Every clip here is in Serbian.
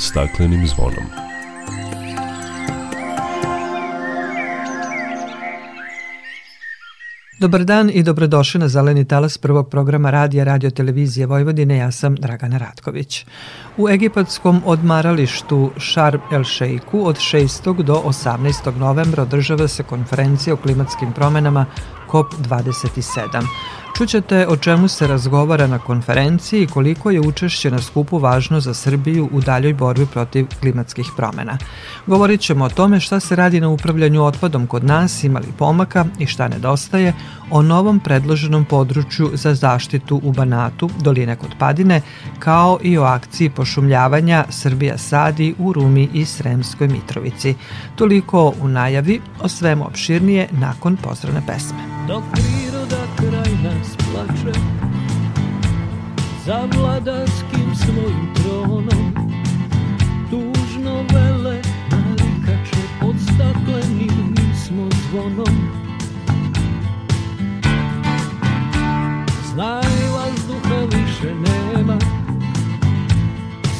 staklenim zvonom. Dobar dan i dobrodošli na Zeleni talas prvog programa radija Radio Televizije Vojvodine. Ja sam Dragana Ratković. U egipatskom odmaralištu Sharm el Sheikhu od 6. do 18. novembra održava se konferencija o klimatskim promenama COP27. Čućete o čemu se razgovara na konferenciji i koliko je učešće na skupu važno za Srbiju u daljoj borbi protiv klimatskih promena. Govorit ćemo o tome šta se radi na upravljanju otpadom kod nas, imali pomaka i šta nedostaje, o novom predloženom području za zaštitu u Banatu, doline kod Padine, kao i o akciji pošumljavanja Srbija sadi u Rumi i Sremskoj Mitrovici. Toliko u najavi, o svemu opširnije nakon pozdravne pesme. Dok priroda kraj nas plače Za vladarskim svojim tronom Tužno vele narikače Pod staklenim smo zvonom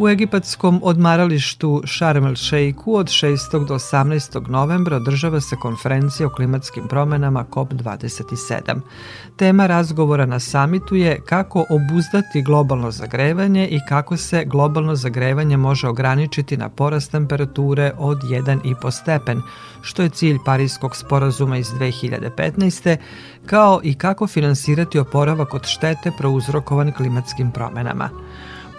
U egipatskom odmaralištu Sharm el Sheikhu od 6. do 18. novembra održava se konferencija o klimatskim promenama COP27. Tema razgovora na samitu je kako obuzdati globalno zagrevanje i kako se globalno zagrevanje može ograničiti na porast temperature od 1,5 stepen, što je cilj Parijskog sporazuma iz 2015. kao i kako finansirati oporavak od štete prouzrokovan klimatskim promenama.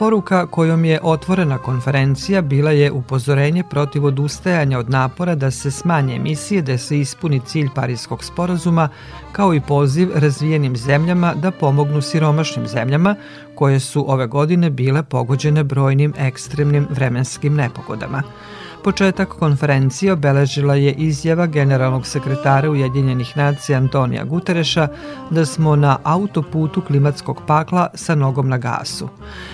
Poruka kojom je otvorena konferencija bila je upozorenje protiv odustajanja od napora da se smanje emisije, da se ispuni cilj Parijskog sporazuma, kao i poziv razvijenim zemljama da pomognu siromašnim zemljama koje su ove godine bile pogođene brojnim ekstremnim vremenskim nepogodama. Početak konferencije obeležila je izjava generalnog sekretara Ujedinjenih nacija Antonija Gutereša da smo na autoputu klimatskog pakla sa nogom na gasu.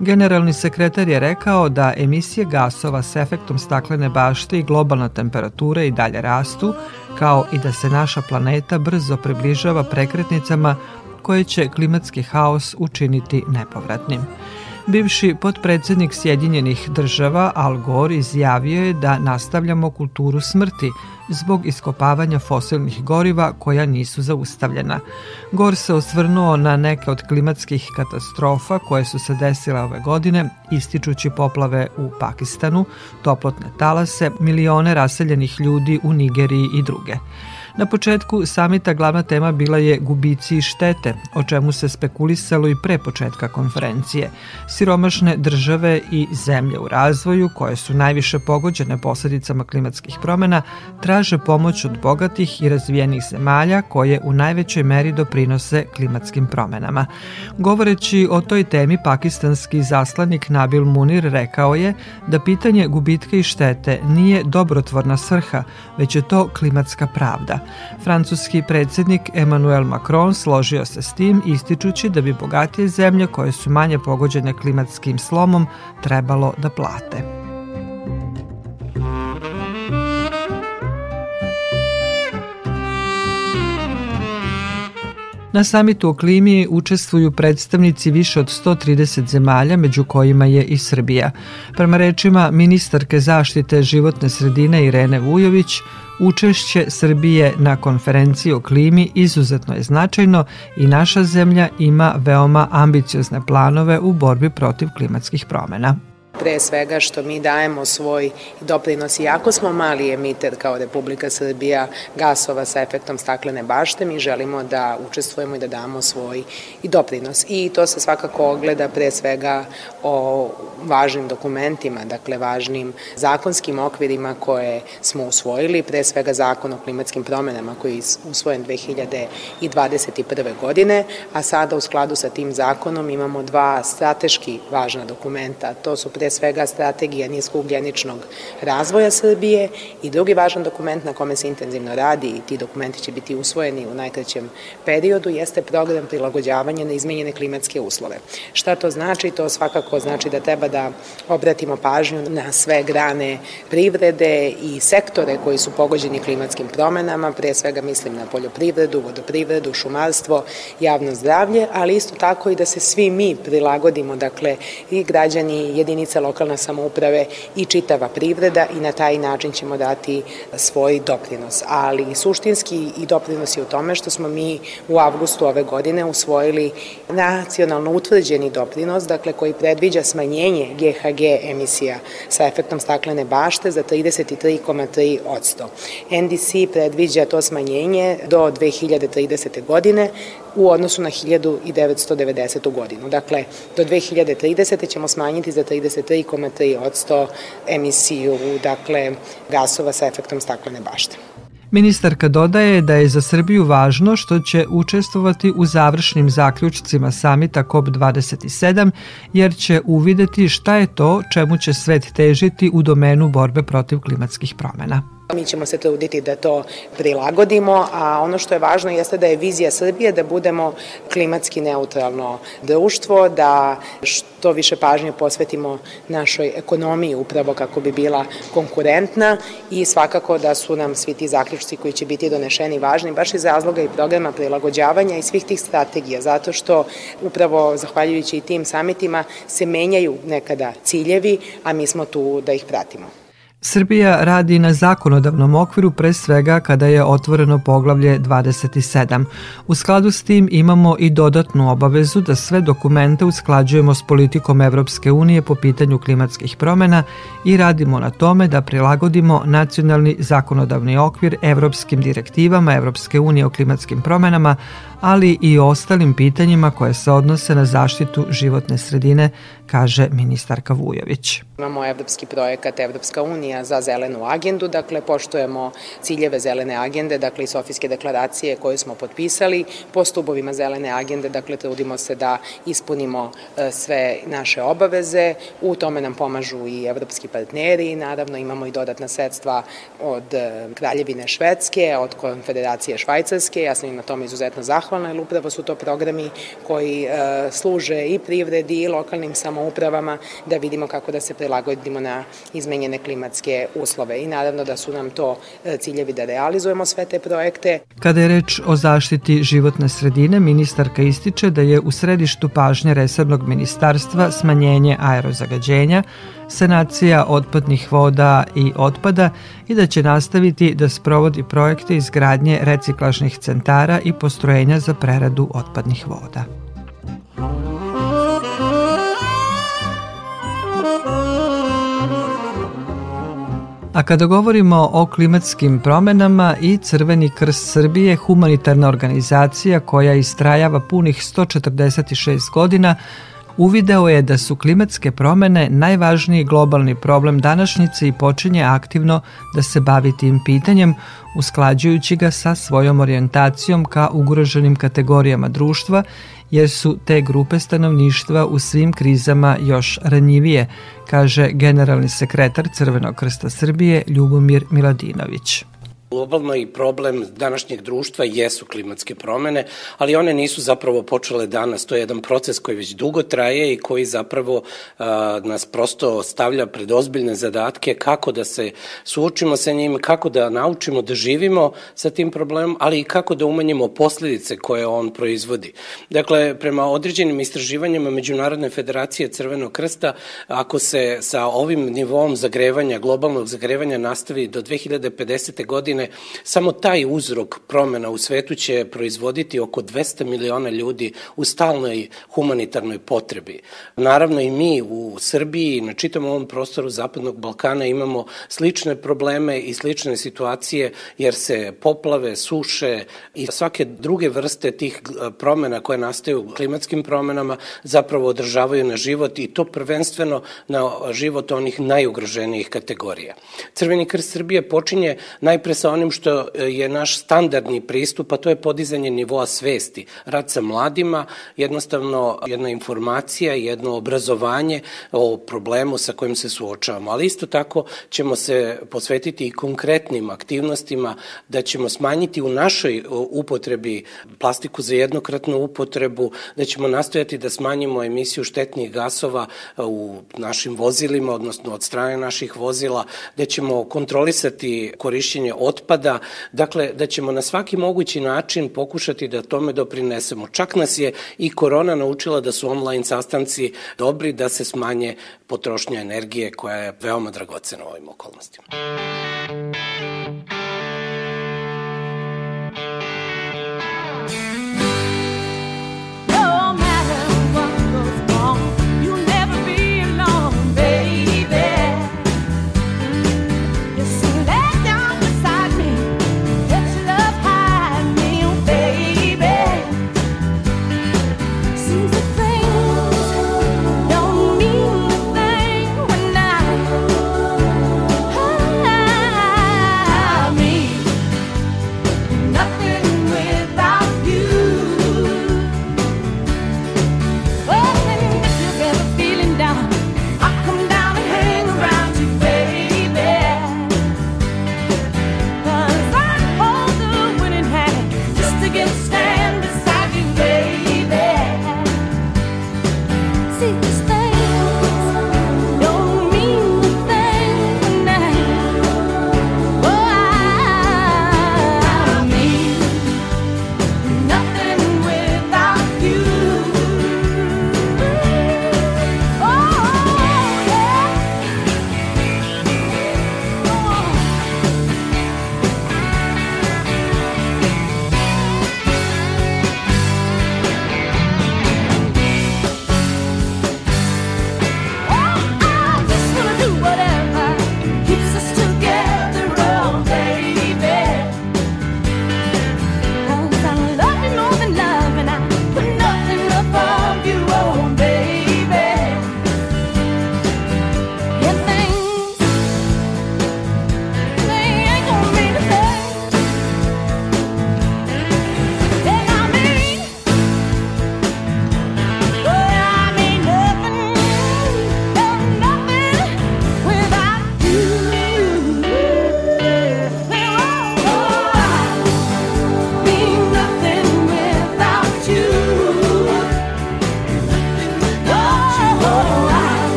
Generalni sekretar je rekao da emisije gasova s efektom staklene bašte i globalna temperatura i dalje rastu, kao i da se naša planeta brzo približava prekretnicama koje će klimatski haos učiniti nepovratnim. Bivši potpredsednik Sjedinjenih država Al Gore izjavio je da nastavljamo kulturu smrti zbog iskopavanja fosilnih goriva koja nisu zaustavljena. Gor se osvrnuo na neke od klimatskih katastrofa koje su se desile ove godine, ističući poplave u Pakistanu, toplotne talase, milione raseljenih ljudi u Nigeriji i druge. Na početku samita glavna tema bila je gubici i štete, o čemu se spekulisalo i pre početka konferencije. Siromašne države i zemlje u razvoju, koje su najviše pogođene posledicama klimatskih promena, traže pomoć od bogatih i razvijenih zemalja koje u najvećoj meri doprinose klimatskim promenama. Govoreći o toj temi, pakistanski zaslanik Nabil Munir rekao je da pitanje gubitka i štete nije dobrotvorna svrha, već je to klimatska pravda. Francuski predsednik Emmanuel Macron složio se s tim ističući da bi bogatije zemlje koje su manje pogođene klimatskim slomom trebalo da plate. Na samitu o klimi učestvuju predstavnici više od 130 zemalja, među kojima je i Srbija. Prema rečima ministarke zaštite životne sredine Irene Vujović, Učešće Srbije na konferenciji o klimi izuzetno je značajno i naša zemlja ima veoma ambiciozne planove u borbi protiv klimatskih promena pre svega što mi dajemo svoj doprinos, iako smo mali emiter kao Republika Srbija gasova sa efektom staklene bašte, mi želimo da učestvujemo i da damo svoj i doprinos. I to se svakako ogleda pre svega o važnim dokumentima, dakle važnim zakonskim okvirima koje smo usvojili, pre svega zakon o klimatskim promenama koji je usvojen 2021. godine, a sada u skladu sa tim zakonom imamo dva strateški važna dokumenta, to su pre svega strategija niskougljeničnog razvoja Srbije i drugi važan dokument na kome se intenzivno radi i ti dokumenti će biti usvojeni u najkraćem periodu jeste program prilagođavanja na izmenjene klimatske uslove. Šta to znači? To svakako znači da treba da obratimo pažnju na sve grane privrede i sektore koji su pogođeni klimatskim promenama, pre svega mislim na poljoprivredu, vodoprivredu, šumarstvo, javno zdravlje, ali isto tako i da se svi mi prilagodimo, dakle i građani jedinica jedinice lokalne samouprave i čitava privreda i na taj način ćemo dati svoj doprinos. Ali suštinski i doprinos je u tome što smo mi u avgustu ove godine usvojili nacionalno utvrđeni doprinos, dakle koji predviđa smanjenje GHG emisija sa efektom staklene bašte za 33,3 odsto. NDC predviđa to smanjenje do 2030. godine u odnosu na 1990. godinu. Dakle, do 2030. ćemo smanjiti za 33,3 od 100 emisiju dakle, gasova sa efektom staklene bašte. Ministarka dodaje da je za Srbiju važno što će učestvovati u završnim zaključcima samita COP27 jer će uvideti šta je to čemu će svet težiti u domenu borbe protiv klimatskih promena. Mi ćemo se truditi da to prilagodimo, a ono što je važno jeste da je vizija Srbije da budemo klimatski neutralno društvo, da što više pažnje posvetimo našoj ekonomiji upravo kako bi bila konkurentna i svakako da su nam svi ti zaključci koji će biti donešeni važni baš iz razloga i programa prilagođavanja i svih tih strategija, zato što upravo zahvaljujući i tim samitima se menjaju nekada ciljevi, a mi smo tu da ih pratimo. Srbija radi na zakonodavnom okviru pre svega kada je otvoreno poglavlje 27. U skladu s tim imamo i dodatnu obavezu da sve dokumente usklađujemo s politikom Evropske unije po pitanju klimatskih promena i radimo na tome da prilagodimo nacionalni zakonodavni okvir evropskim direktivama Evropske unije o klimatskim promenama, ali i ostalim pitanjima koje se odnose na zaštitu životne sredine, kaže ministarka Vujović. Imamo evropski projekat Evropska unija za zelenu agendu, dakle poštujemo ciljeve zelene agende, dakle i Sofijske deklaracije koje smo potpisali. Po stubovima zelene agende, dakle trudimo se da ispunimo e, sve naše obaveze, u tome nam pomažu i evropski partneri, naravno imamo i dodatna sredstva od e, Kraljevine Švedske, od Konfederacije Švajcarske, ja sam im na tome izuzetno zahvalna, jer upravo su to programi koji e, služe i privredi i lokalnim samopravima samoupravama da vidimo kako da se prilagodimo na izmenjene klimatske uslove i naravno da su nam to e, ciljevi da realizujemo sve te projekte. Kada je reč o zaštiti životne sredine, ministarka ističe da je u središtu pažnje resornog ministarstva smanjenje aerozagađenja, sanacija otpadnih voda i otpada i da će nastaviti da sprovodi projekte izgradnje reciklažnih centara i postrojenja za preradu otpadnih voda. A kada govorimo o klimatskim promenama i Crveni krst Srbije, humanitarna organizacija koja istrajava punih 146 godina, uvideo je da su klimatske promene najvažniji globalni problem današnjice i počinje aktivno da se bavi tim pitanjem, usklađujući ga sa svojom orijentacijom ka ugroženim kategorijama društva, jer su te grupe stanovništva u svim krizama još ranjivije, kaže generalni sekretar Crvenog krsta Srbije Ljubomir Miladinović. Globalno i problem današnjeg društva jesu klimatske promene, ali one nisu zapravo počele danas. To je jedan proces koji već dugo traje i koji zapravo a, nas prosto stavlja pred ozbiljne zadatke kako da se suočimo sa njim, kako da naučimo da živimo sa tim problemom, ali i kako da umanjimo posledice koje on proizvodi. Dakle, prema određenim istraživanjima Međunarodne federacije Crvenog krsta, ako se sa ovim nivom zagrevanja, globalnog zagrevanja nastavi do 2050. godine, godine, samo taj uzrok promena u svetu će proizvoditi oko 200 miliona ljudi u stalnoj humanitarnoj potrebi. Naravno i mi u Srbiji na čitavom ovom prostoru Zapadnog Balkana imamo slične probleme i slične situacije jer se poplave, suše i svake druge vrste tih promena koje nastaju klimatskim promenama zapravo održavaju na život i to prvenstveno na život onih najugroženijih kategorija. Crveni krst Srbije počinje najpre sa sa onim što e, je naš standardni pristup, a to je podizanje nivoa svesti. Rad sa mladima, jednostavno jedna informacija, jedno obrazovanje o problemu sa kojim se suočavamo. Ali isto tako ćemo se posvetiti i konkretnim aktivnostima da ćemo smanjiti u našoj upotrebi plastiku za jednokratnu upotrebu, da ćemo nastojati da smanjimo emisiju štetnih gasova e, u našim vozilima, odnosno od strane naših vozila, da ćemo kontrolisati korišćenje otpada otpada, dakle da ćemo na svaki mogući način pokušati da tome doprinesemo. Čak nas je i korona naučila da su online sastanci dobri da se smanje potrošnja energije koja je veoma dragocena u ovim okolnostima.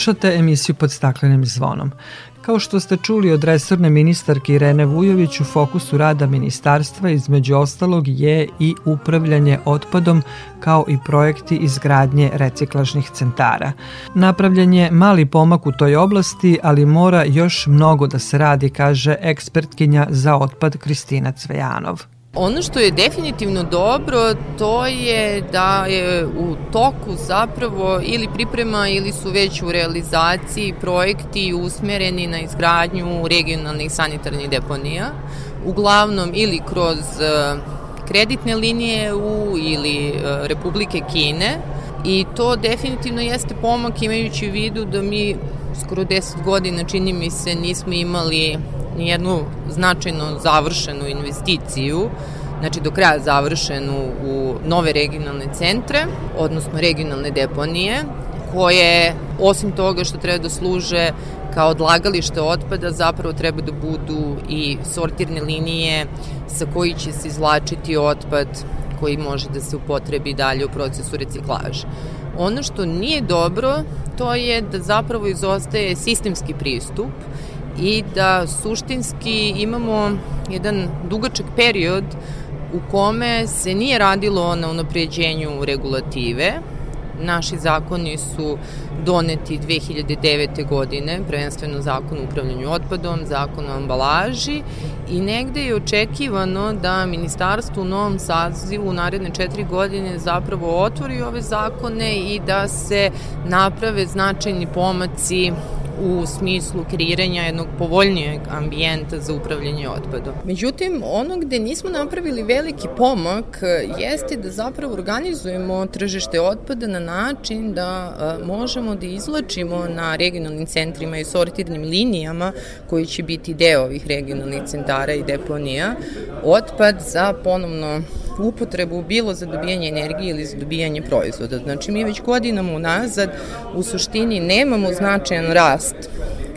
Slušate emisiju pod staklenim zvonom. Kao što ste čuli od resorne ministarke Irene Vujović, u fokusu rada ministarstva između ostalog je i upravljanje otpadom kao i projekti izgradnje reciklažnih centara. Napravljen je mali pomak u toj oblasti, ali mora još mnogo da se radi, kaže ekspertkinja za otpad Kristina Cvejanov. Ono što je definitivno dobro, to je da je u toku zapravo ili priprema ili su već u realizaciji projekti usmereni na izgradnju regionalnih sanitarnih deponija, uglavnom ili kroz e, kreditne linije u ili e, Republike Kine. I to definitivno jeste pomak imajući u vidu da mi skoro 10 godina čini mi se nismo imali nijednu značajno završenu investiciju, znači do kraja završenu u nove regionalne centre, odnosno regionalne deponije, koje osim toga što treba da služe kao odlagalište otpada zapravo treba da budu i sortirne linije sa koji će se izvlačiti otpad koji može da se upotrebi dalje u procesu reciklaže. Ono što nije dobro, to je da zapravo izostaje sistemski pristup i da suštinski imamo jedan dugačak period u kome se nije radilo na unapređenju regulative. Naši zakoni su doneti 2009. godine, prvenstveno zakon o upravljanju otpadom, zakon o ambalaži i negde je očekivano da ministarstvo u novom sazivu u naredne četiri godine zapravo otvori ove zakone i da se naprave značajni pomaci u smislu kreiranja jednog povoljnijeg ambijenta za upravljanje otpadom. Međutim, ono gde nismo napravili veliki pomak jeste da zapravo organizujemo tržište otpada na način da možemo da izlačimo na regionalnim centrima i sortirnim linijama koji će biti deo ovih regionalnih centara i deponija otpad za ponovno upotrebu bilo za dobijanje energije ili za dobijanje proizvoda. Znači mi već godinama unazad u suštini nemamo značajan rast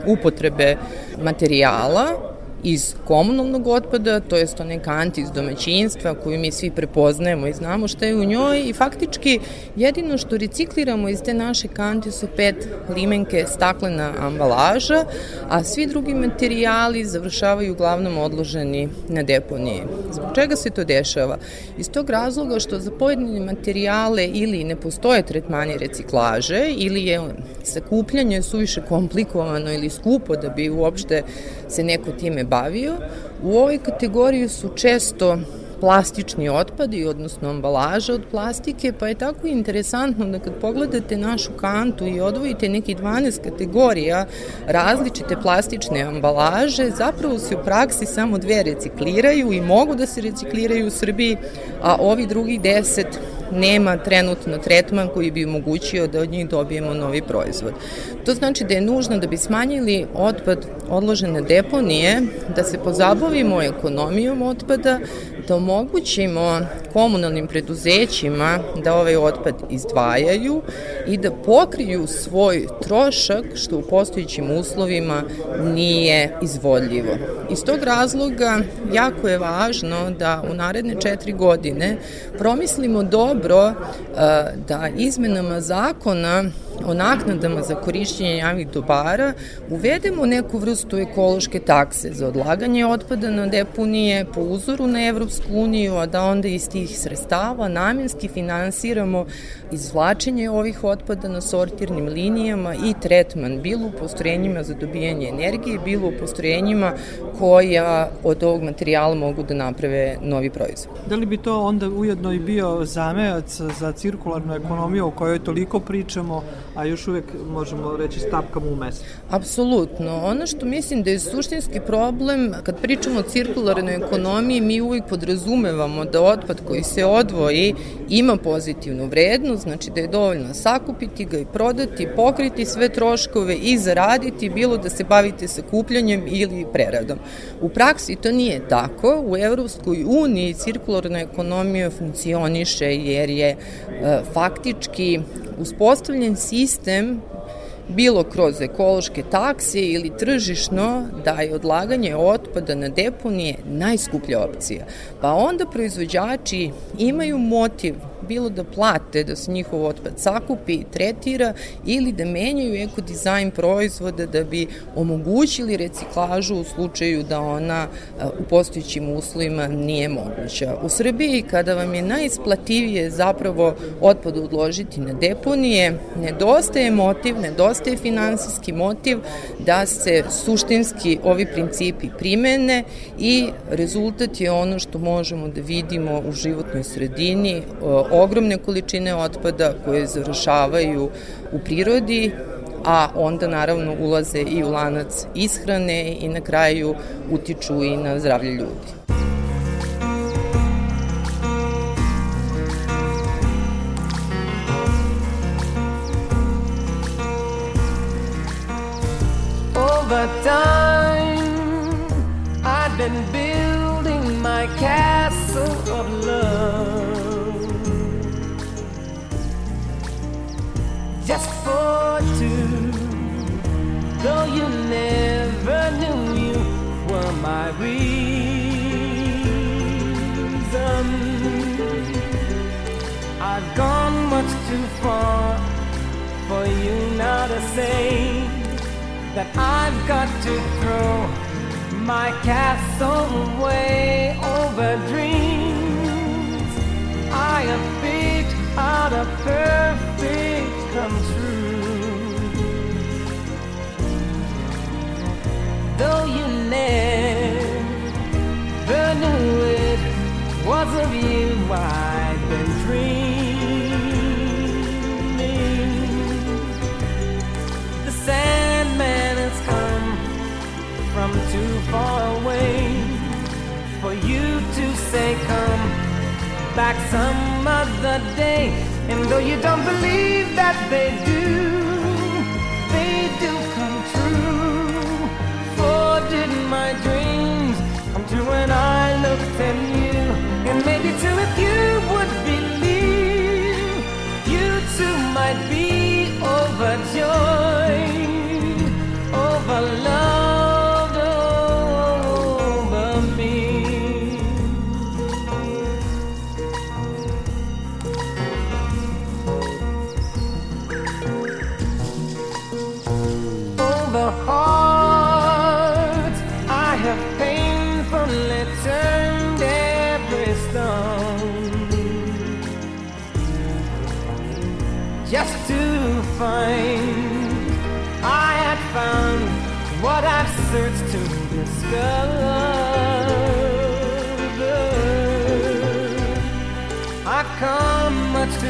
upotrebe materijala iz komunalnog otpada, to je onaj kant iz domaćinstva koju mi svi prepoznajemo i znamo šta je u njoj i faktički jedino što recikliramo iz te naše kante su pet limenke staklena ambalaža, a svi drugi materijali završavaju uglavnom odloženi na deponiji. Zbog čega se to dešava? Iz tog razloga što za pojedine materijale ili ne postoje tretmani reciklaže ili je sakupljanje suviše komplikovano ili skupo da bi uopšte se neko time bavio. U ovoj kategoriji su često plastični otpadi, odnosno ambalaža od plastike, pa je tako interesantno da kad pogledate našu kantu i odvojite neki 12 kategorija različite plastične ambalaže, zapravo se u praksi samo dve recikliraju i mogu da se recikliraju u Srbiji, a ovi drugih 10 nema trenutno tretman koji bi omogućio da od njih dobijemo novi proizvod. To znači da je nužno da bi smanjili otpad odložene deponije, da se pozabavimo ekonomijom otpada, da omogućimo komunalnim preduzećima da ovaj otpad izdvajaju i da pokriju svoj trošak, što u postojićim uslovima nije izvodljivo. Iz tog razloga jako je važno da u naredne četiri godine promislimo dobro eh, da izmenama zakona o naknadama za korišćenje javnih dobara uvedemo neku vrstu ekološke takse za odlaganje otpada na deponije po uzoru na Evropsku uniju, a da onda iz tih sredstava namenski finansiramo izvlačenje ovih otpada na sortirnim linijama i tretman bilo u postrojenjima za dobijanje energije, bilo u postrojenjima koja od ovog materijala mogu da naprave novi proizvod. Da li bi to onda ujedno i bio zamejac za cirkularnu ekonomiju o kojoj toliko pričamo, a još uvek možemo reći stapkamo u mestu? Apsolutno. Ono što mislim da je suštinski problem, kad pričamo o cirkularnoj ekonomiji, mi uvijek podrazumevamo da otpad koji se odvoji ima pozitivnu vrednost, znači da je dovoljno sakupiti ga i prodati, pokriti sve troškove i zaraditi, bilo da se bavite sakupljanjem ili preradom. U praksi to nije tako. U Evropskoj uniji cirkularna ekonomija funkcioniše jer je e, faktički uspostavljen sistem bilo kroz ekološke takse ili tržišno, da je odlaganje otpada na deponije najskuplja opcija. Pa onda proizvođači imaju motiv bilo da plate da se njihov otpad sakupi i tretira ili da menjaju ekodizajn proizvoda da bi omogućili reciklažu u slučaju da ona u postojićim uslovima nije moguća. U Srbiji kada vam je najisplativije zapravo otpad odložiti na deponije, nedostaje motiv, nedostaje finansijski motiv da se suštinski ovi principi primene i rezultat je ono što možemo da vidimo u životnoj sredini, ogromne količine otpada koje završavaju u prirodi, a onda naravno ulaze i u lanac ishrane i na kraju utiču i na zdravlje ljudi. Over time, I've gone much too far for you now to say that I've got to throw my castle away over dreams. I have picked out a perfect come true. Though you never knew it was of you I've been dreaming. Far away for you to say come back some other day. And though you don't believe that they do, they do come true. For did my dreams come true when I looked at you? And maybe too if you would believe, you too might be overjoyed,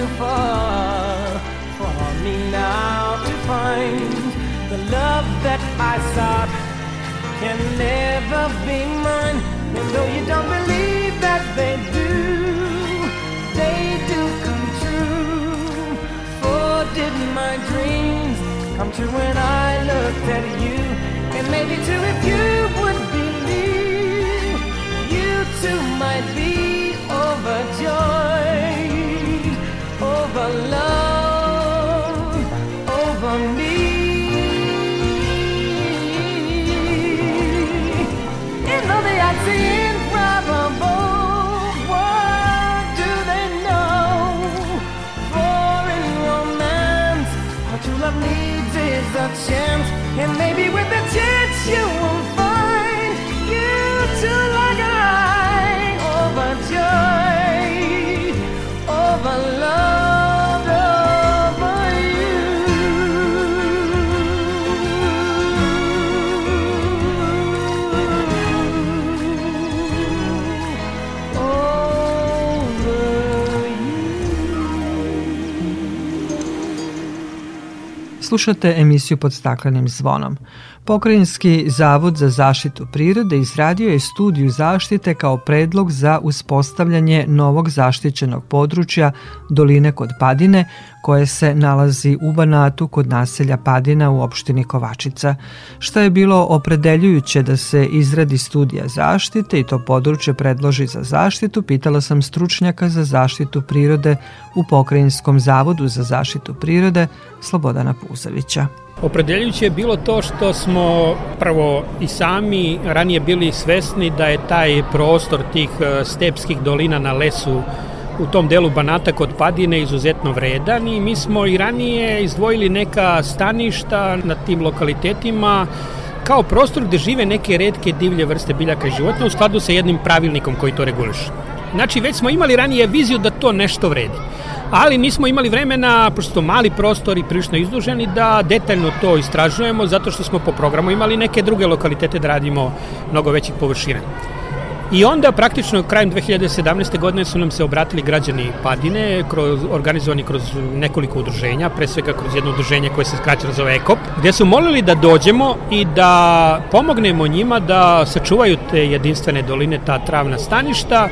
too far for me now to find the love that I sought can never be mine. And though you don't believe that they do, they do come true. For did my dreams come true when I looked at you? And maybe too if you would believe, you too might be Slušate emisiju pod staklenim zvonom. Pokrajinski zavod za zaštitu prirode izradio je studiju zaštite kao predlog za uspostavljanje novog zaštićenog područja doline kod Padine, koje se nalazi u Banatu kod naselja Padina u opštini Kovačica. Šta je bilo opredeljujuće da se izradi studija zaštite i to područje predloži za zaštitu, pitala sam stručnjaka za zaštitu prirode u Pokrajinskom zavodu za zaštitu prirode Slobodana Puzavića. Opredeljujuće je bilo to što smo prvo i sami ranije bili svesni da je taj prostor tih e, stepskih dolina na lesu u tom delu Banata kod Padine izuzetno vredan i mi smo i ranije izdvojili neka staništa na tim lokalitetima kao prostor gde žive neke redke divlje vrste biljaka i životinja u skladu sa jednim pravilnikom koji to reguliše. Znači, već smo imali ranije viziju da to nešto vredi. Ali nismo imali vremena, prosto mali prostor i prilično izduženi, da detaljno to istražujemo, zato što smo po programu imali neke druge lokalitete da radimo mnogo većih površina. I onda praktično krajem 2017. godine su nam se obratili građani Padine, kroz, organizovani kroz nekoliko udruženja, pre svega kroz jedno udruženje koje se skraćeno zove EKOP, gde su molili da dođemo i da pomognemo njima da sačuvaju te jedinstvene doline, ta travna staništa,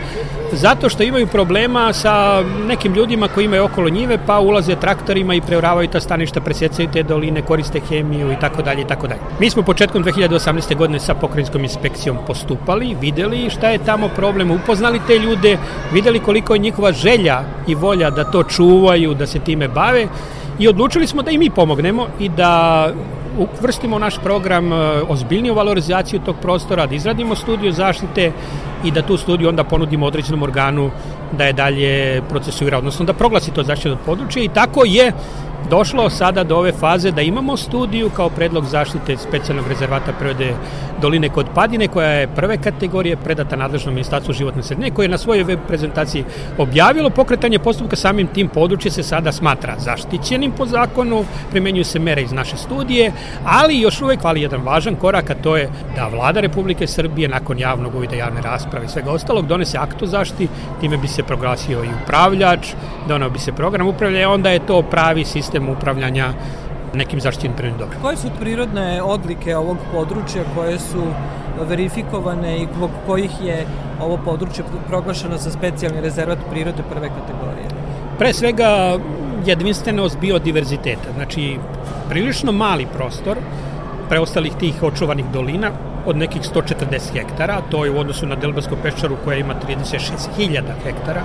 zato što imaju problema sa nekim ljudima koji imaju okolo njive, pa ulaze traktorima i preoravaju ta staništa, presjecaju te doline, koriste hemiju i tako dalje i tako dalje. Mi smo početkom 2018. godine sa pokrajinskom inspekcijom postupali, videli šta je tamo problem, upoznali te ljude, videli koliko je njihova želja i volja da to čuvaju, da se time bave i odlučili smo da i mi pomognemo i da uvrstimo naš program e, ozbiljniju valorizaciju tog prostora, da izradimo studiju zaštite i da tu studiju onda ponudimo određenom organu da je dalje procesuira, odnosno da proglasi to zaštićeno područje i tako je došlo sada do ove faze da imamo studiju kao predlog zaštite specijalnog rezervata prirode Doline kod Padine, koja je prve kategorije predata nadležnom ministarstvu životne sredine, koje je na svojoj web prezentaciji objavilo pokretanje postupka. Samim tim područje se sada smatra zaštićenim po zakonu, primenjuju se mere iz naše studije, ali još uvek hvali jedan važan korak, a to je da vlada Republike Srbije nakon javnog uvida javne rasprave i svega ostalog donese akt o zaštiti, time bi se proglasio i upravljač, donao bi se program upravljanja, onda je to pravi sistem upravljanja nekim zaštićenim prirodnim dobrom. Koje su prirodne odlike ovog područja koje su verifikovane i zbog kojih je ovo područje proglašeno za specijalni rezervat prirode prve kategorije? Pre svega jedinstvenost biodiverziteta, znači prilično mali prostor preostalih tih očuvanih dolina od nekih 140 hektara, to je u odnosu na Delbarsku peščaru koja ima 36.000 hektara,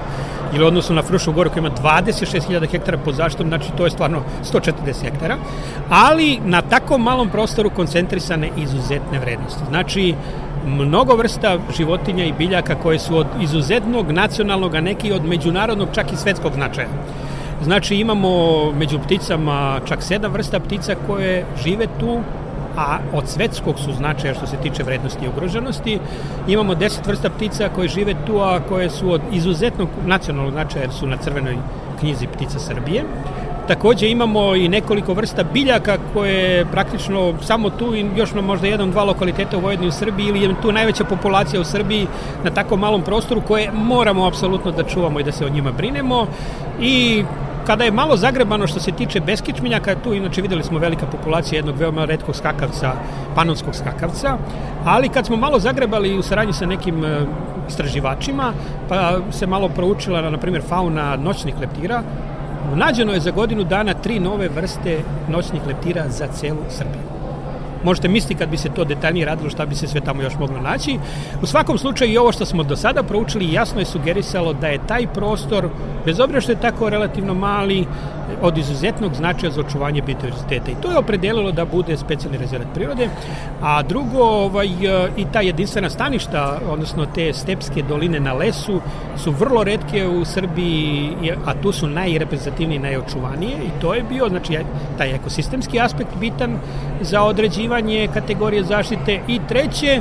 ili u odnosu na Frušu goru koja ima 26.000 hektara pod zaštitom, znači to je stvarno 140 hektara, ali na tako malom prostoru koncentrisane izuzetne vrednosti. Znači, mnogo vrsta životinja i biljaka koje su od izuzetnog nacionalnog, a neki od međunarodnog, čak i svetskog značaja. Znači imamo među pticama čak sedam vrsta ptica koje žive tu a od svetskog su značaja što se tiče vrednosti i ugroženosti. Imamo 10 vrsta ptica koje žive tu, a koje su od izuzetnog nacionalnog značaja jer su na crvenoj knjizi ptica Srbije. Takođe imamo i nekoliko vrsta biljaka koje praktično samo tu i još na možda jedan, dva lokaliteta u Vojvodini u Srbiji ili je tu najveća populacija u Srbiji na tako malom prostoru koje moramo apsolutno da čuvamo i da se o njima brinemo i Kada je malo zagrebano što se tiče beskičmenjaka, tu inače videli smo velika populacija jednog veoma redkog skakavca, panonskog skakavca, ali kad smo malo zagrebali u saradnji sa nekim e, istraživačima, pa se malo proučila, na primjer, fauna noćnih leptira, nađeno je za godinu dana tri nove vrste noćnih leptira za celu Srbiju. Možete misliti kad bi se to detaljnije radilo šta bi se sve tamo još moglo naći. U svakom slučaju i ovo što smo do sada proučili jasno je sugerisalo da je taj prostor, bez obzira što je tako relativno mali, od izuzetnog značaja za očuvanje biodiverziteta. I to je opredelilo da bude specijalni rezervat prirode. A drugo, ovaj, i ta jedinstvena staništa, odnosno te stepske doline na lesu, su vrlo redke u Srbiji, a tu su najreprezentativnije najočuvanije. I to je bio, znači, taj ekosistemski aspekt bitan za određivanje kategorije zaštite. I treće,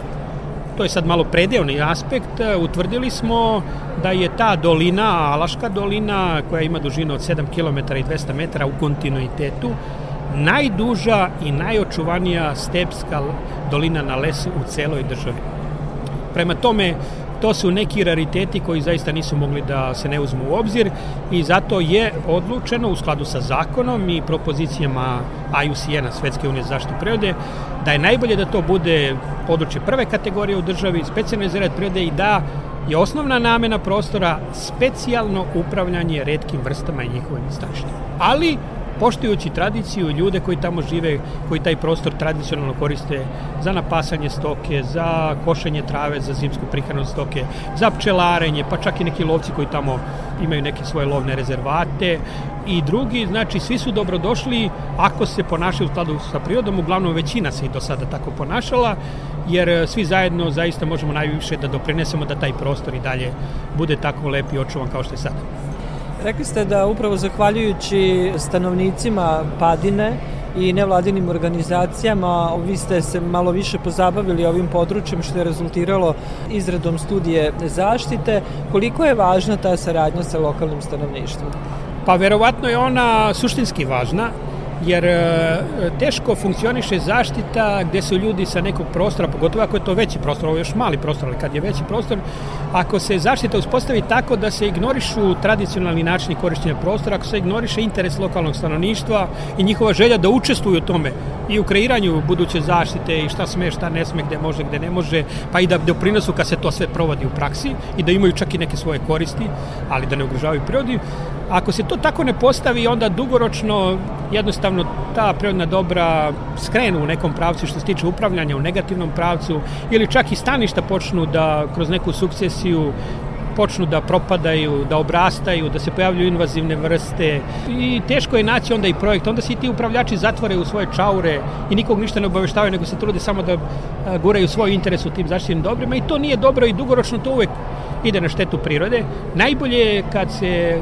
to je sad malo predelni aspekt, utvrdili smo da je ta dolina, Alaška dolina, koja ima dužinu od 7 km i 200 metara u kontinuitetu, najduža i najočuvanija stepska dolina na lesu u celoj državi. Prema tome, to su neki rariteti koji zaista nisu mogli da se ne uzmu u obzir i zato je odlučeno u skladu sa zakonom i propozicijama IUCN-a, Svetske unije za zaštitu prirode, da je najbolje da to bude područje prve kategorije u državi, specijalni rezervat prirode i da je osnovna namena prostora specijalno upravljanje redkim vrstama i njihovim staništima. Ali poštujući tradiciju ljude koji tamo žive, koji taj prostor tradicionalno koriste za napasanje stoke, za košenje trave, za zimsku prihranu stoke, za pčelarenje, pa čak i neki lovci koji tamo imaju neke svoje lovne rezervate i drugi, znači svi su dobrodošli ako se ponašaju u skladu sa prirodom, uglavnom većina se i do sada tako ponašala, jer e, svi zajedno zaista možemo najviše da doprinesemo da taj prostor i dalje bude tako lep i očuvan kao što je sada. Rekli ste da upravo zahvaljujući stanovnicima Padine i nevladinim organizacijama vi ste se malo više pozabavili ovim područjem što je rezultiralo izradom studije zaštite. Koliko je važna ta saradnja sa lokalnim stanovništvom? Pa verovatno je ona suštinski važna jer e, teško funkcioniše zaštita gde su ljudi sa nekog prostora, pogotovo ako je to veći prostor, ovo je još mali prostor, ali kad je veći prostor, ako se zaštita uspostavi tako da se ignorišu tradicionalni načini korišćenja prostora, ako se ignoriše interes lokalnog stanovništva i njihova želja da učestvuju u tome i u kreiranju buduće zaštite i šta sme, šta ne sme, gde može, gde ne može, pa i da doprinosu kad se to sve provodi u praksi i da imaju čak i neke svoje koristi, ali da ne ugrožavaju prirodi, Ako se to tako ne postavi, onda dugoročno jednostavno ta prirodna dobra skrenu u nekom pravcu što se tiče upravljanja u negativnom pravcu ili čak i staništa počnu da kroz neku sukcesiju počnu da propadaju, da obrastaju, da se pojavljuju invazivne vrste i teško je naći onda i projekt. Onda se i ti upravljači zatvore u svoje čaure i nikog ništa ne obaveštavaju, nego se trude samo da guraju svoj interes u tim zaštićenim dobrima i to nije dobro i dugoročno to uvek ide na štetu prirode. Najbolje je kad se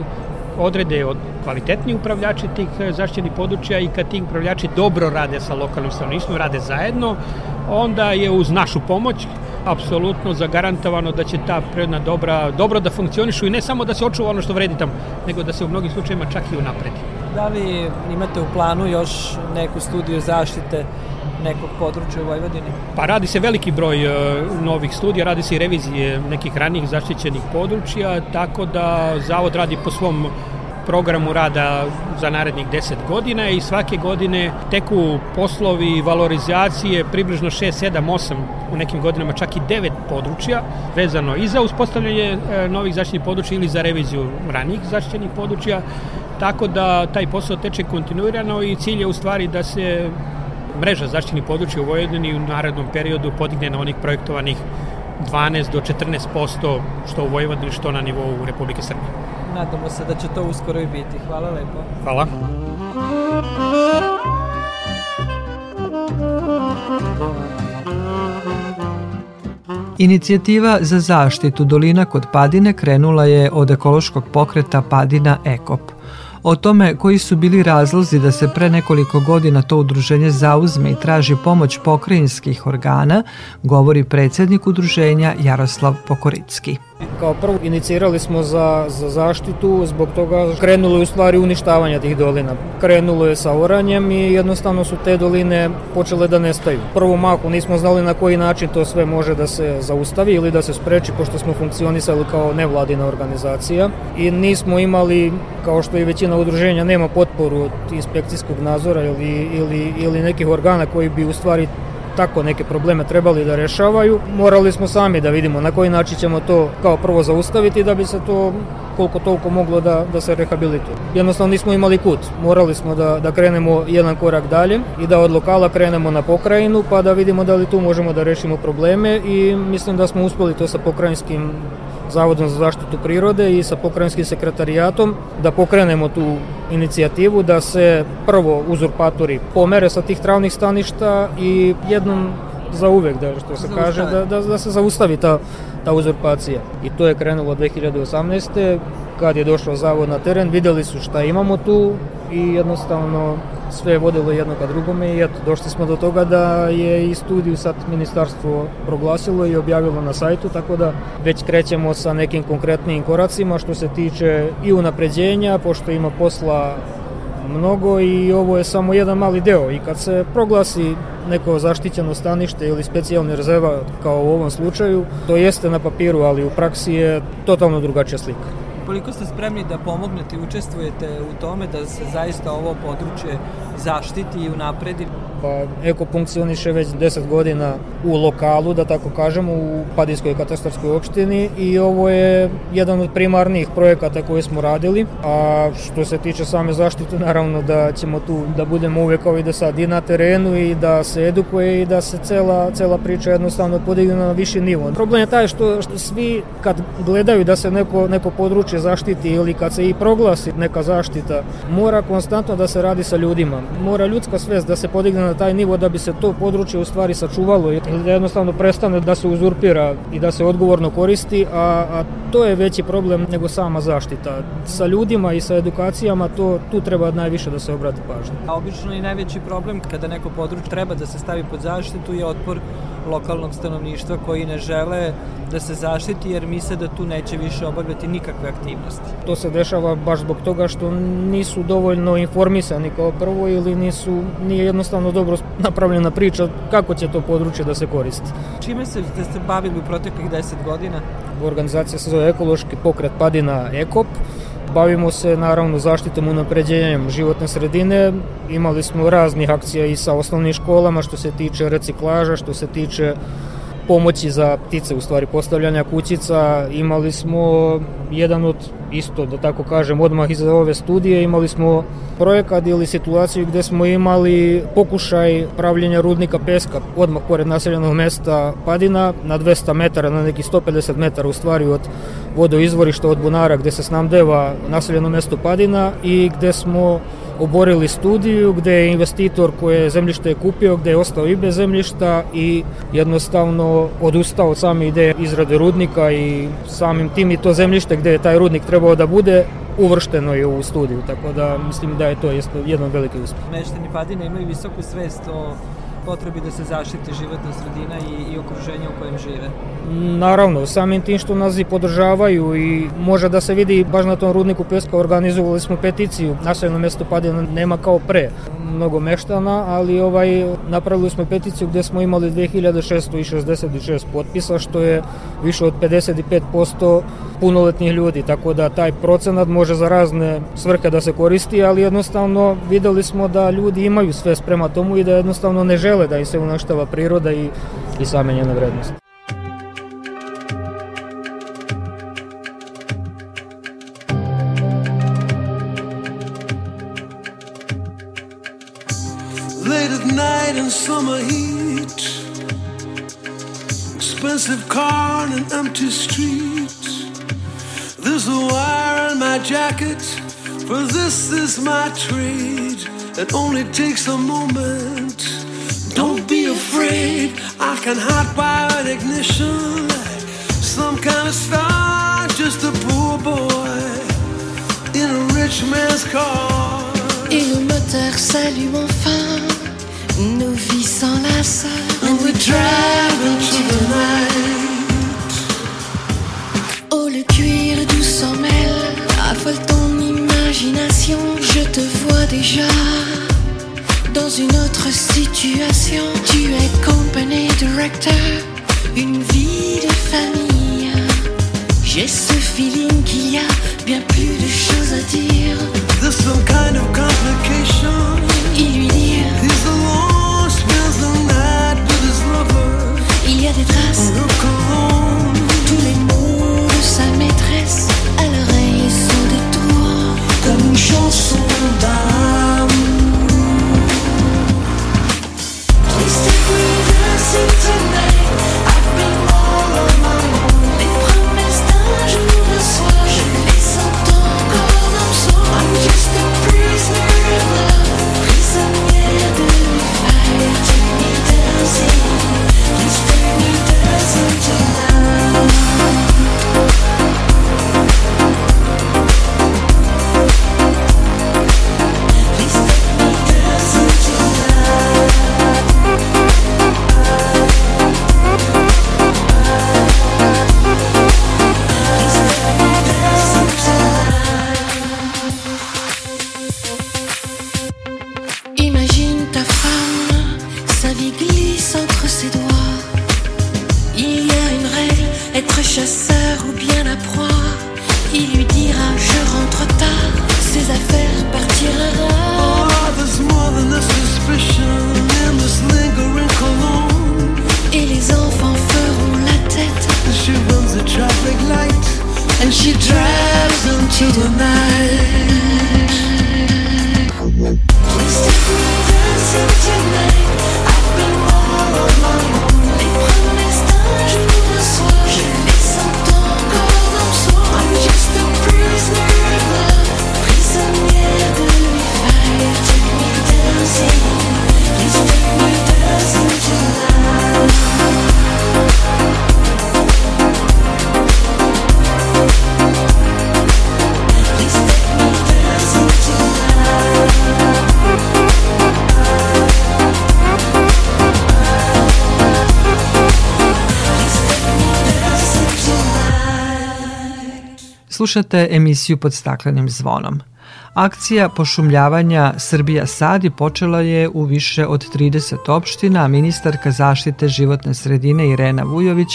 odrede od kvalitetni upravljači tih e, zaštićenih područja i kad ti upravljači dobro rade sa lokalnim stanovništvom, rade zajedno, onda je uz našu pomoć apsolutno zagarantovano da će ta prirodna dobra dobro da funkcionišu i ne samo da se očuva ono što vredi tamo, nego da se u mnogim slučajima čak i unapredi. Da li imate u planu još neku studiju zaštite nekog područja u Vojvodini? Pa radi se veliki broj uh, novih studija, radi se i revizije nekih ranijih zaštićenih područja, tako da Zavod radi po svom programu rada za narednih 10 godina i svake godine teku poslovi valorizacije približno 6, 7, 8 u nekim godinama čak i 9 područja vezano i za uspostavljanje e, novih zaštitnih područja ili za reviziju ranijih zaštićenih područja tako da taj posao teče kontinuirano i cilj je u stvari da se mreža zaštićenih područja u Vojvodini u narednom periodu podigne na onih projektovanih 12 do 14% što u Vojvodini, što na nivou Republike Srbije. Nadamo se da će to uskoro i biti. Hvala lepo. Hvala. Inicijativa za zaštitu dolina kod Padine krenula je od ekološkog pokreta Padina Ekop – O tome koji su bili razlozi da se pre nekoliko godina to udruženje zauzme i traži pomoć pokrajinskih organa, govori predsednik udruženja Jaroslav Pokoricki. Kao prvo inicirali smo za, za zaštitu, zbog toga krenulo je u stvari uništavanja tih dolina. Krenulo je sa oranjem i jednostavno su te doline počele da nestaju. Prvo maku nismo znali na koji način to sve može da se zaustavi ili da se spreči, pošto smo funkcionisali kao nevladina organizacija i nismo imali, kao što i većina udruženja, nema potporu od inspekcijskog nadzora ili, ili, ili nekih organa koji bi u stvari tako neke probleme trebali da rešavaju, morali smo sami da vidimo na koji način ćemo to kao prvo zaustaviti da bi se to koliko toliko moglo da, da se rehabilituje. Jednostavno nismo imali kut, morali smo da, da krenemo jedan korak dalje i da od lokala krenemo na pokrajinu pa da vidimo da li tu možemo da rešimo probleme i mislim da smo uspeli to sa pokrajinskim Zavodom za zaštitu prirode i sa pokrajinskim sekretarijatom da pokrenemo tu inicijativu da se prvo uzurpatori pomere sa tih travnih staništa i jednom za uvek, da, što se kaže, da, da, da se zaustavi ta, ta uzurpacija. I to je krenulo 2018. Kad je došao zavod na teren, videli su šta imamo tu i jednostavno sve je vodilo jedno ka drugome i eto, došli smo do toga da je i studiju sad ministarstvo proglasilo i objavilo na sajtu, tako da već krećemo sa nekim konkretnim koracima što se tiče i unapređenja, pošto ima posla mnogo i ovo je samo jedan mali deo i kad se proglasi neko zaštićeno stanište ili specijalni rezerva kao u ovom slučaju, to jeste na papiru, ali u praksi je totalno drugačija slika. Koliko ste spremni da pomognete i učestvujete u tome da se zaista ovo područje zaštiti i unapredi? Pa Eko funkcioniše već 10 godina u lokalu, da tako kažemo, u Padijskoj katastarskoj opštini i ovo je jedan od primarnih projekata koje smo radili, a što se tiče same zaštite, naravno da ćemo tu da budemo uvek kao i da sad i na terenu i da se edukuje i da se cela, cela priča jednostavno podigne na viši nivo. Problem je taj što, što svi kad gledaju da se neko, neko područje zaštiti ili kad se i proglasi neka zaštita, mora konstantno da se radi sa ljudima. Mora ljudska svest da se podigne na taj nivo da bi se to područje u stvari sačuvalo ili da jednostavno prestane da se uzurpira i da se odgovorno koristi, a, a to je veći problem nego sama zaštita. Sa ljudima i sa edukacijama to tu treba najviše da se obrati pažnja. A obično i najveći problem kada neko područje treba da se stavi pod zaštitu je otpor lokalnog stanovništva koji ne žele da se zaštiti jer misle da tu neće više obavljati nikakve aktivnosti. To se dešava baš zbog toga što nisu dovoljno informisani kao prvo ili nisu, nije jednostavno dobro napravljena priča kako će to područje da se koristi. Čime se, ste se bavili u proteklih 10 godina? Organizacija se zove Ekološki pokret Padina Ekop. Bavimo se naravno zaštitom unapređenjem životne sredine. Imali smo raznih akcija i sa osnovnim školama što se tiče reciklaža, što se tiče pomoći za ptice, u stvari postavljanja kućica. Imali smo jedan od, isto da tako kažem, odmah iza ove studije, imali smo projekat ili situaciju gde smo imali pokušaj pravljenja rudnika peska odmah pored naseljenog mesta Padina na 200 metara, na neki 150 metara u stvari od vodoizvorišta od bunara gde se snamdeva naseljeno mesto Padina i gde smo oborili studiju gde je investitor koje zemljište je kupio, gde je ostao i bez zemljišta i jednostavno odustao od same ideje izrade rudnika i samim tim i to zemljište gde je taj rudnik trebao da bude uvršteno je u studiju, tako da mislim da je to jedan veliki uspeh. Meštani Padine imaju visoku svest o potrebi da se zaštiti životna sredina i, i okruženje u kojem žive. Naravno, samim tim što nas i podržavaju i može da se vidi baš na tom rudniku peska organizovali smo peticiju. Naseljeno mesto Padina nema kao pre mnogo meštana, ali ovaj napravili smo peticiju gde smo imali 2666 potpisa, što je više od 55% punoletnih ljudi, tako da taj procenat može za razne svrhe da se koristi, ali jednostavno videli smo da ljudi imaju sve sprema tomu i da jednostavno ne žele im se unaštava priroda i, i same njene vrednosti. Late at night in summer heat Expensive car and an empty street There's a wire on my jacket For this is my trade It only takes a moment afraid. I can hide by an ignition. Some kind of star Just a poor boy In a rich man's car. Et le moteur s'allume enfin. Nos vies s'enlacent. And we drive into the night. Oh le cuir doux s'en mêle. Affole ton imagination. Je te vois déjà Dans une autre situation. Tu es company director Une vie de famille. J'ai ce feeling qu'il y a bien plus de choses à dire. There's some kind of complication Il lui dit He's alone, spends the night with his lover Il y a des traces. Tous les mots de sa maîtresse À l'oreille sont des tours. Comme une chanson d'amour Slušate emisiju pod staklenim zvonom. Akcija pošumljavanja Srbija Sadi počela je u više od 30 opština, a ministarka zaštite životne sredine Irena Vujović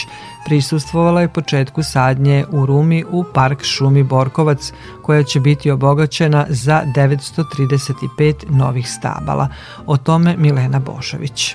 prisustvovala je početku sadnje u Rumi u park šumi Borkovac, koja će biti obogaćena za 935 novih stabala. O tome Milena Bošović.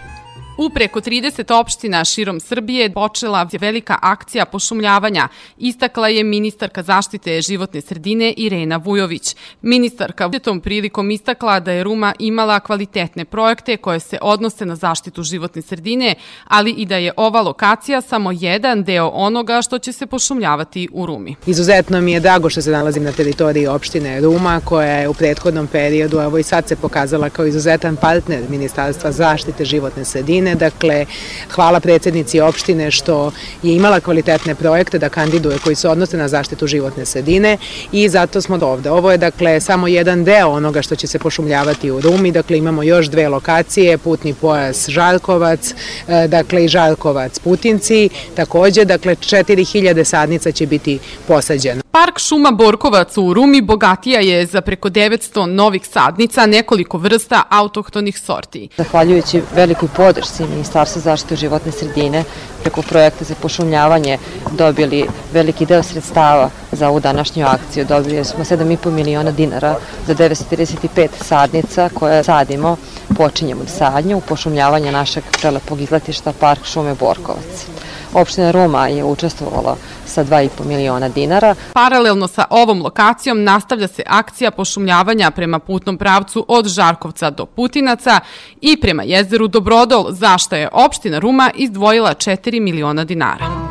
U preko 30 opština širom Srbije počela je velika akcija pošumljavanja, istakla je ministarka zaštite životne sredine Irena Vujović. Ministarka je tom prilikom istakla da je Ruma imala kvalitetne projekte koje se odnose na zaštitu životne sredine, ali i da je ova lokacija samo jedan deo onoga što će se pošumljavati u Rumi. Izuzetno mi je drago što se nalazim na teritoriji opštine Ruma, koja je u prethodnom periodu, evo i sad se pokazala kao izuzetan partner Ministarstva zaštite životne sredine. Dakle, hvala predsednici opštine što je imala kvalitetne projekte da kandiduje koji se odnose na zaštitu životne sredine i zato smo ovde. Ovo je dakle samo jedan deo onoga što će se pošumljavati u Rumi. Dakle, imamo još dve lokacije, putni pojas Žarkovac, e, dakle i Žarkovac Putinci. Takođe, dakle, 4000 sadnica će biti posađeno. Park šuma Borkovac u Rumi bogatija je za preko 900 novih sadnica, nekoliko vrsta autohtonih sorti. Zahvaljujući velikoj podršci Ministarstva zaštite životne sredine preko projekta za pošumljavanje dobili veliki deo sredstava za ovu današnju akciju. Dobili smo 7,5 miliona dinara za 935 sadnica koje sadimo. Počinjemo sadnju pošumljavanje našeg prelepog izletišta Park šume Borkovac. Opština Ruma je učestvovala sa 2,5 miliona dinara. Paralelno sa ovom lokacijom nastavlja se akcija pošumljavanja prema putnom pravcu od Žarkovca do Putinaca i prema jezeru Dobrodol, za što je opština Ruma izdvojila 4 miliona dinara.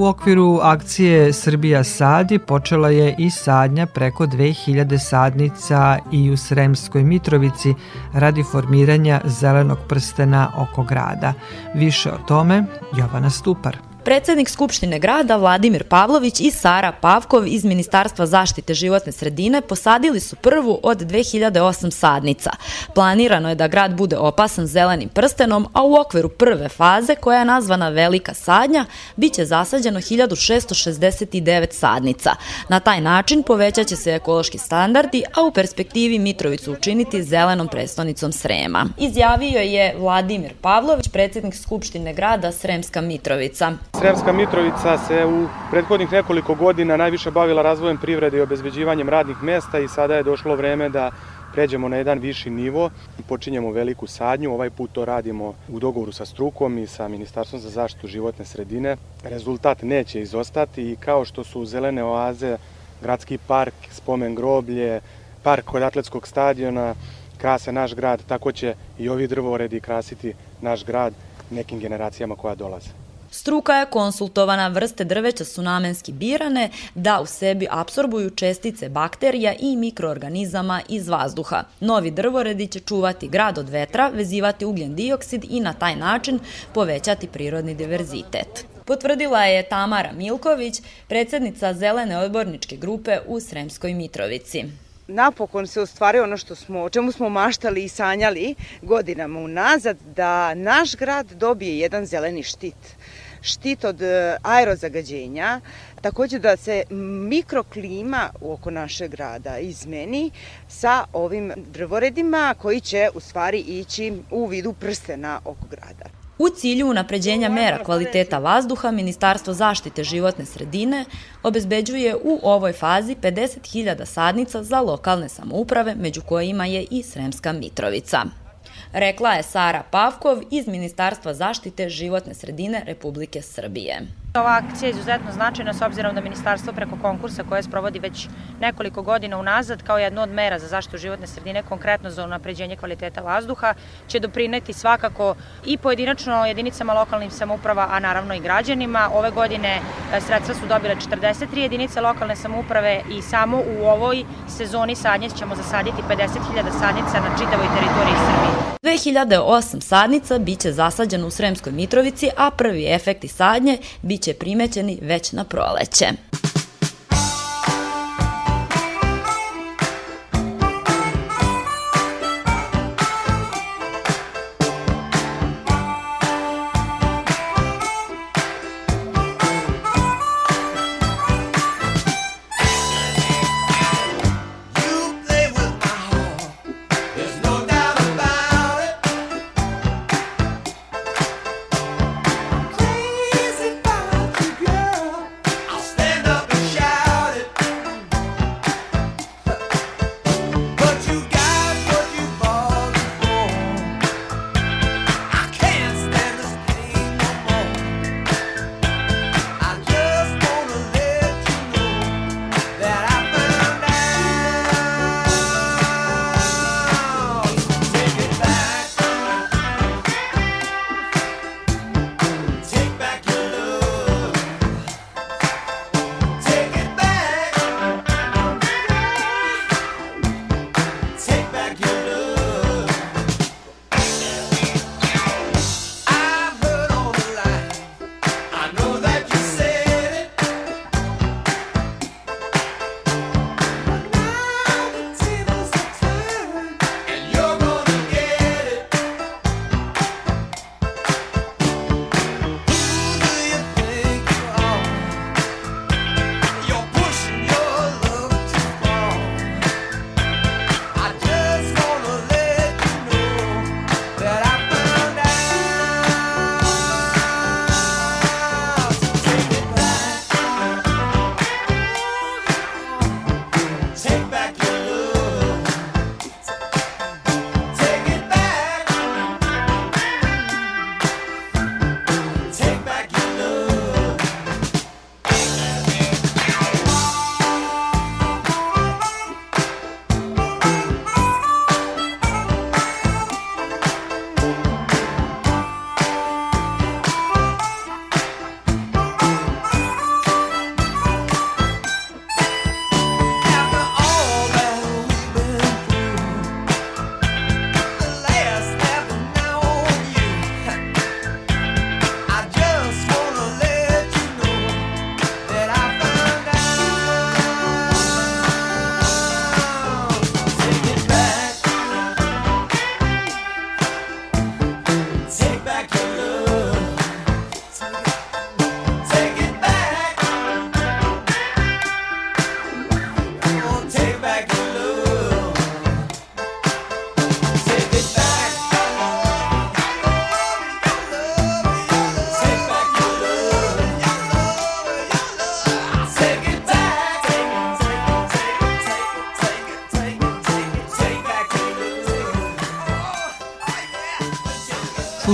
U okviru akcije Srbija sadi počela je i sadnja preko 2000 sadnica i u Sremskoj Mitrovici radi formiranja zelenog prstena oko grada. Više o tome Jovana Stupar. Predsednik Skupštine grada Vladimir Pavlović i Sara Pavkov iz Ministarstva zaštite životne sredine posadili su prvu od 2008 sadnica. Planirano je da grad bude opasan zelenim prstenom, a u okviru prve faze, koja je nazvana Velika sadnja, biće zasađeno 1669 sadnica. Na taj način povećaće se ekološki standardi, a u perspektivi Mitrovicu učiniti zelenom prestonicom Srema. Izjavio je Vladimir Pavlović, predsednik Skupštine grada Sremska Mitrovica. Sremska Mitrovica se u prethodnih nekoliko godina najviše bavila razvojem privrede i obezbeđivanjem radnih mesta i sada je došlo vreme da pređemo na jedan viši nivo i počinjemo veliku sadnju. Ovaj put to radimo u dogovoru sa strukom i sa Ministarstvom za zaštitu životne sredine. Rezultat neće izostati i kao što su zelene oaze, gradski park, spomen groblje, park kod atletskog stadiona, krase naš grad, tako će i ovi drvoredi krasiti naš grad nekim generacijama koja dolaze. Struka je konsultovana, vrste drveća su namenski birane da u sebi apsorbuju čestice bakterija i mikroorganizama iz vazduha. Novi drvoredi će čuvati grad od vetra, vezivati ugljen dioksid i na taj način povećati prirodni diverzitet. Potvrdila je Tamara Milković, predsednica Zelene odborničke grupe u Sremskoj Mitrovici napokon se ostvaruje ono što smo, o čemu smo maštali i sanjali godinama unazad, da naš grad dobije jedan zeleni štit. Štit od e, aerozagađenja, takođe da se mikroklima oko našeg grada izmeni sa ovim drvoredima koji će u stvari ići u vidu prstena oko grada. U cilju unapređenja mera kvaliteta vazduha, Ministarstvo zaštite životne sredine obezbeđuje u ovoj fazi 50.000 sadnica za lokalne samouprave, među kojima je i Sremska Mitrovica. Rekla je Sara Pavkov iz Ministarstva zaštite životne sredine Republike Srbije. Ova akcija je izuzetno značajna s obzirom da ministarstvo preko konkursa koje sprovodi već nekoliko godina unazad kao jednu od mera za zaštitu životne sredine, konkretno za unapređenje kvaliteta vazduha, će doprineti svakako i pojedinačno jedinicama lokalnim samouprava, a naravno i građanima. Ove godine e, sredstva su dobile 43 jedinice lokalne samouprave i samo u ovoj sezoni sadnje ćemo zasaditi 50.000 sadnica na čitavoj teritoriji Srbije. 2008 sadnica biće zasađeno u Sremskoj Mitrovici, a prvi efekti sadnje biće biće primećeni već na proleće.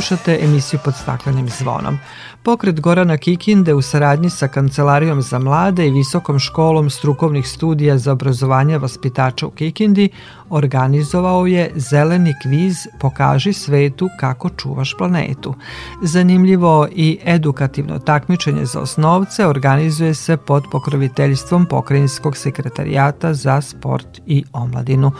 Slušate emisiju pod staklenim zvonom. Pokret Gorana Kikinde u saradnji sa Kancelarijom za mlade i Visokom školom strukovnih studija za obrazovanje vaspitača u Kikindi organizovao je zeleni kviz Pokaži svetu kako čuvaš planetu. Zanimljivo i edukativno takmičenje za osnovce organizuje se pod pokroviteljstvom Pokrajinskog sekretarijata za sport i omladinu.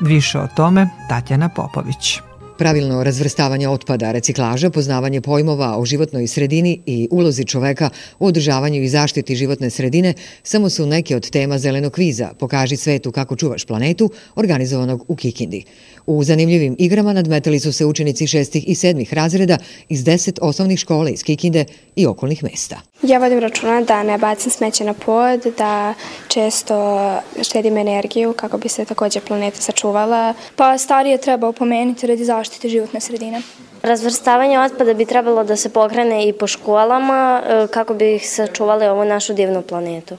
Više o tome Tatjana Popović. Pravilno razvrstavanje otpada, reciklaža, poznavanje pojmova o životnoj sredini i ulozi čoveka u održavanju i zaštiti životne sredine samo su neke od tema zelenog kviza Pokaži svetu kako čuvaš planetu, organizovanog u Kikindi. U zanimljivim igrama nadmetali su se učenici šestih i sedmih razreda iz deset osnovnih škola iz Kikinde i okolnih mesta. Ja vodim računa da ne bacim smeće na pod, da često štedim energiju kako bi se takođe planeta sačuvala. Pa starije treba opomenuti radi zaštite životne sredine. Razvrstavanje otpada bi trebalo da se pokrene i po školama e, kako bi ih sačuvali ovu našu divnu planetu.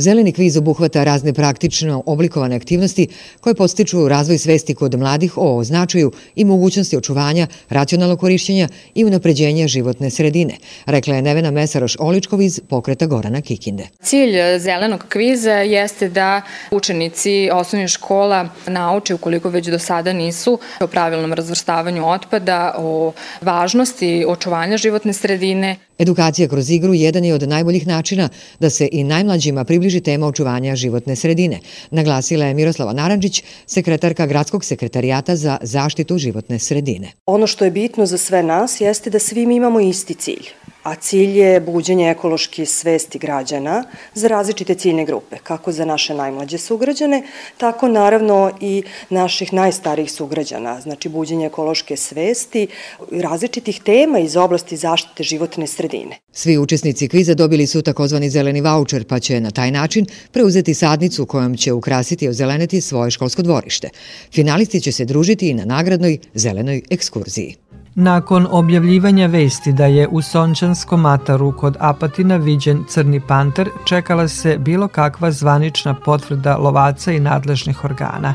Zeleni kviz obuhvata razne praktično oblikovane aktivnosti koje postiču razvoj svesti kod mladih o značaju i mogućnosti očuvanja, racionalnog korišćenja i unapređenja životne sredine, rekla je Nevena Mesaroš-Oličkov iz pokreta Gorana Kikinde. Cilj zelenog kviza jeste da učenici osnovnih škola nauče, ukoliko već do sada nisu, o pravilnom razvrstavanju otpada, o važnosti očuvanja životne sredine, Edukacija kroz igru jedan je od najboljih načina da se i najmlađima približi tema očuvanja životne sredine, naglasila je Miroslava Naranđić, sekretarka Gradskog sekretarijata za zaštitu životne sredine. Ono što je bitno za sve nas jeste da svi mi imamo isti cilj, a cilj je buđenje ekološke svesti građana za različite ciljne grupe, kako za naše najmlađe sugrađane, tako naravno i naših najstarijih sugrađana, znači buđenje ekološke svesti, različitih tema iz oblasti zaštite životne sredine. Svi učesnici kviza dobili su takozvani zeleni voucher, pa će na taj način preuzeti sadnicu kojom će ukrasiti i ozeleniti svoje školsko dvorište. Finalisti će se družiti i na nagradnoj zelenoj ekskurziji. Nakon objavljivanja vesti da je u Sončanskom ataru kod Apatina viđen crni panter, čekala se bilo kakva zvanična potvrda lovaca i nadležnih organa.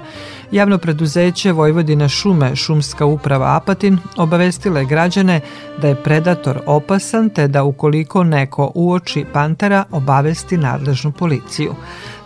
Javno preduzeće Vojvodina šume, šumska uprava Apatin, obavestila je građane da je predator opasan te da ukoliko neko uoči pantera obavesti nadležnu policiju.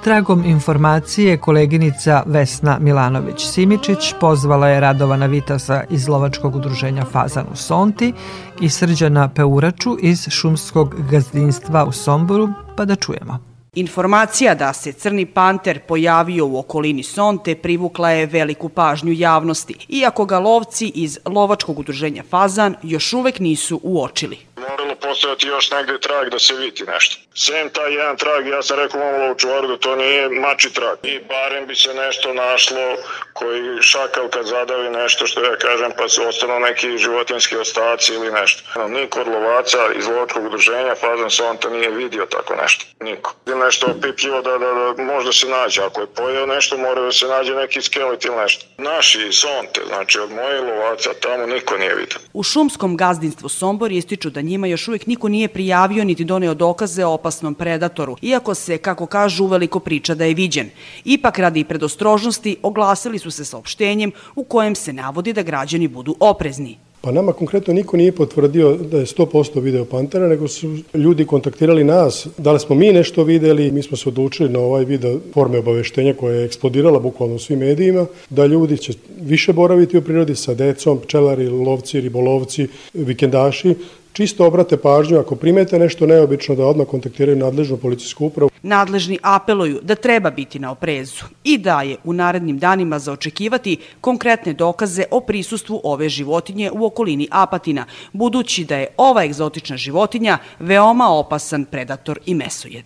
Tragom informacije koleginica Vesna Milanović-Simičić pozvala je Radovana Vitasa iz Lovačkog udruženja Fazan u Sonti i Srđana Peuraču iz Šumskog gazdinstva u Somboru, pa da čujemo. Informacija da se crni panter pojavio u okolini Sonte privukla je veliku pažnju javnosti, iako ga lovci iz lovačkog udruženja Fazan još uvek nisu uočili. Moralo postojati još negde trag da se vidi nešto. Sem taj jedan trag, ja sam rekao mom lovčuvaru da to nije mači trag. I barem bi se nešto našlo koji šakal kad zadavi nešto što ja kažem pa su ostalo neki životinski ostaci ili nešto. Niko od lovaca iz lovačkog udruženja Fazan Sonta nije vidio tako nešto. Niko. Nešto opipljivo da, da, da možda se nađe. Ako je pojeo nešto, mora da se nađe neki skelet ili nešto. Naši Sonte, znači od moje lovaca, tamo niko nije vidio. U šumskom gazdinstvu Sombor ističu da njima još uvek niko nije prijavio niti doneo dokaze o opasnom predatoru, iako se, kako kažu, uveliko priča da je viđen. Ipak, radi predostrožnosti, oglasili su se saopštenjem u kojem se navodi da građani budu oprezni. Pa nama konkretno niko nije potvrdio da je 100% video Pantera, nego su ljudi kontaktirali nas, da li smo mi nešto videli, mi smo se odlučili na ovaj video forme obaveštenja koja je eksplodirala bukvalno u svim medijima, da ljudi će više boraviti u prirodi sa decom, pčelari, lovci, ribolovci, vikendaši, čisto obrate pažnju ako primete nešto neobično da odmah kontaktiraju nadležnu policijsku upravu. Nadležni apeluju da treba biti na oprezu i da je u narednim danima za očekivati konkretne dokaze o prisustvu ove životinje u okolini Apatina, budući da je ova egzotična životinja veoma opasan predator i mesojed.